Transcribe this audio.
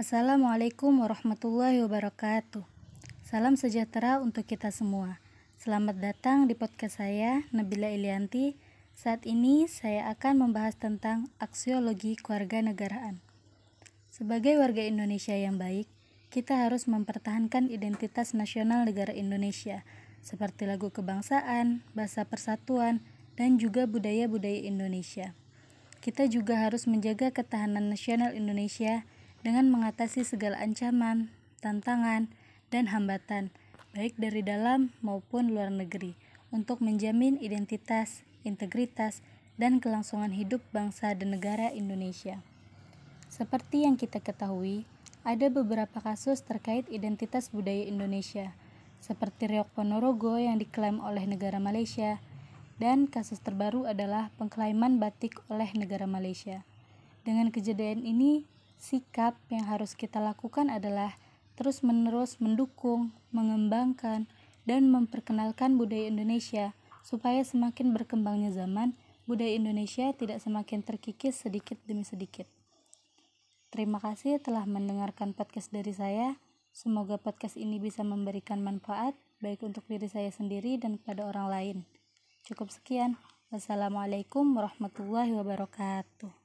Assalamualaikum warahmatullahi wabarakatuh. Salam sejahtera untuk kita semua. Selamat datang di podcast saya, Nabila Ilianti. Saat ini saya akan membahas tentang aksiologi kewarganegaraan. Sebagai warga Indonesia yang baik, kita harus mempertahankan identitas nasional negara Indonesia, seperti lagu kebangsaan, bahasa persatuan, dan juga budaya-budaya Indonesia. Kita juga harus menjaga ketahanan nasional Indonesia dengan mengatasi segala ancaman, tantangan, dan hambatan, baik dari dalam maupun luar negeri, untuk menjamin identitas, integritas, dan kelangsungan hidup bangsa dan negara Indonesia. Seperti yang kita ketahui, ada beberapa kasus terkait identitas budaya Indonesia, seperti Riok Ponorogo yang diklaim oleh negara Malaysia, dan kasus terbaru adalah pengklaiman batik oleh negara Malaysia. Dengan kejadian ini, sikap yang harus kita lakukan adalah terus-menerus mendukung, mengembangkan, dan memperkenalkan budaya Indonesia supaya semakin berkembangnya zaman, budaya Indonesia tidak semakin terkikis sedikit demi sedikit. Terima kasih telah mendengarkan podcast dari saya. Semoga podcast ini bisa memberikan manfaat baik untuk diri saya sendiri dan kepada orang lain. Cukup sekian. Wassalamualaikum warahmatullahi wabarakatuh.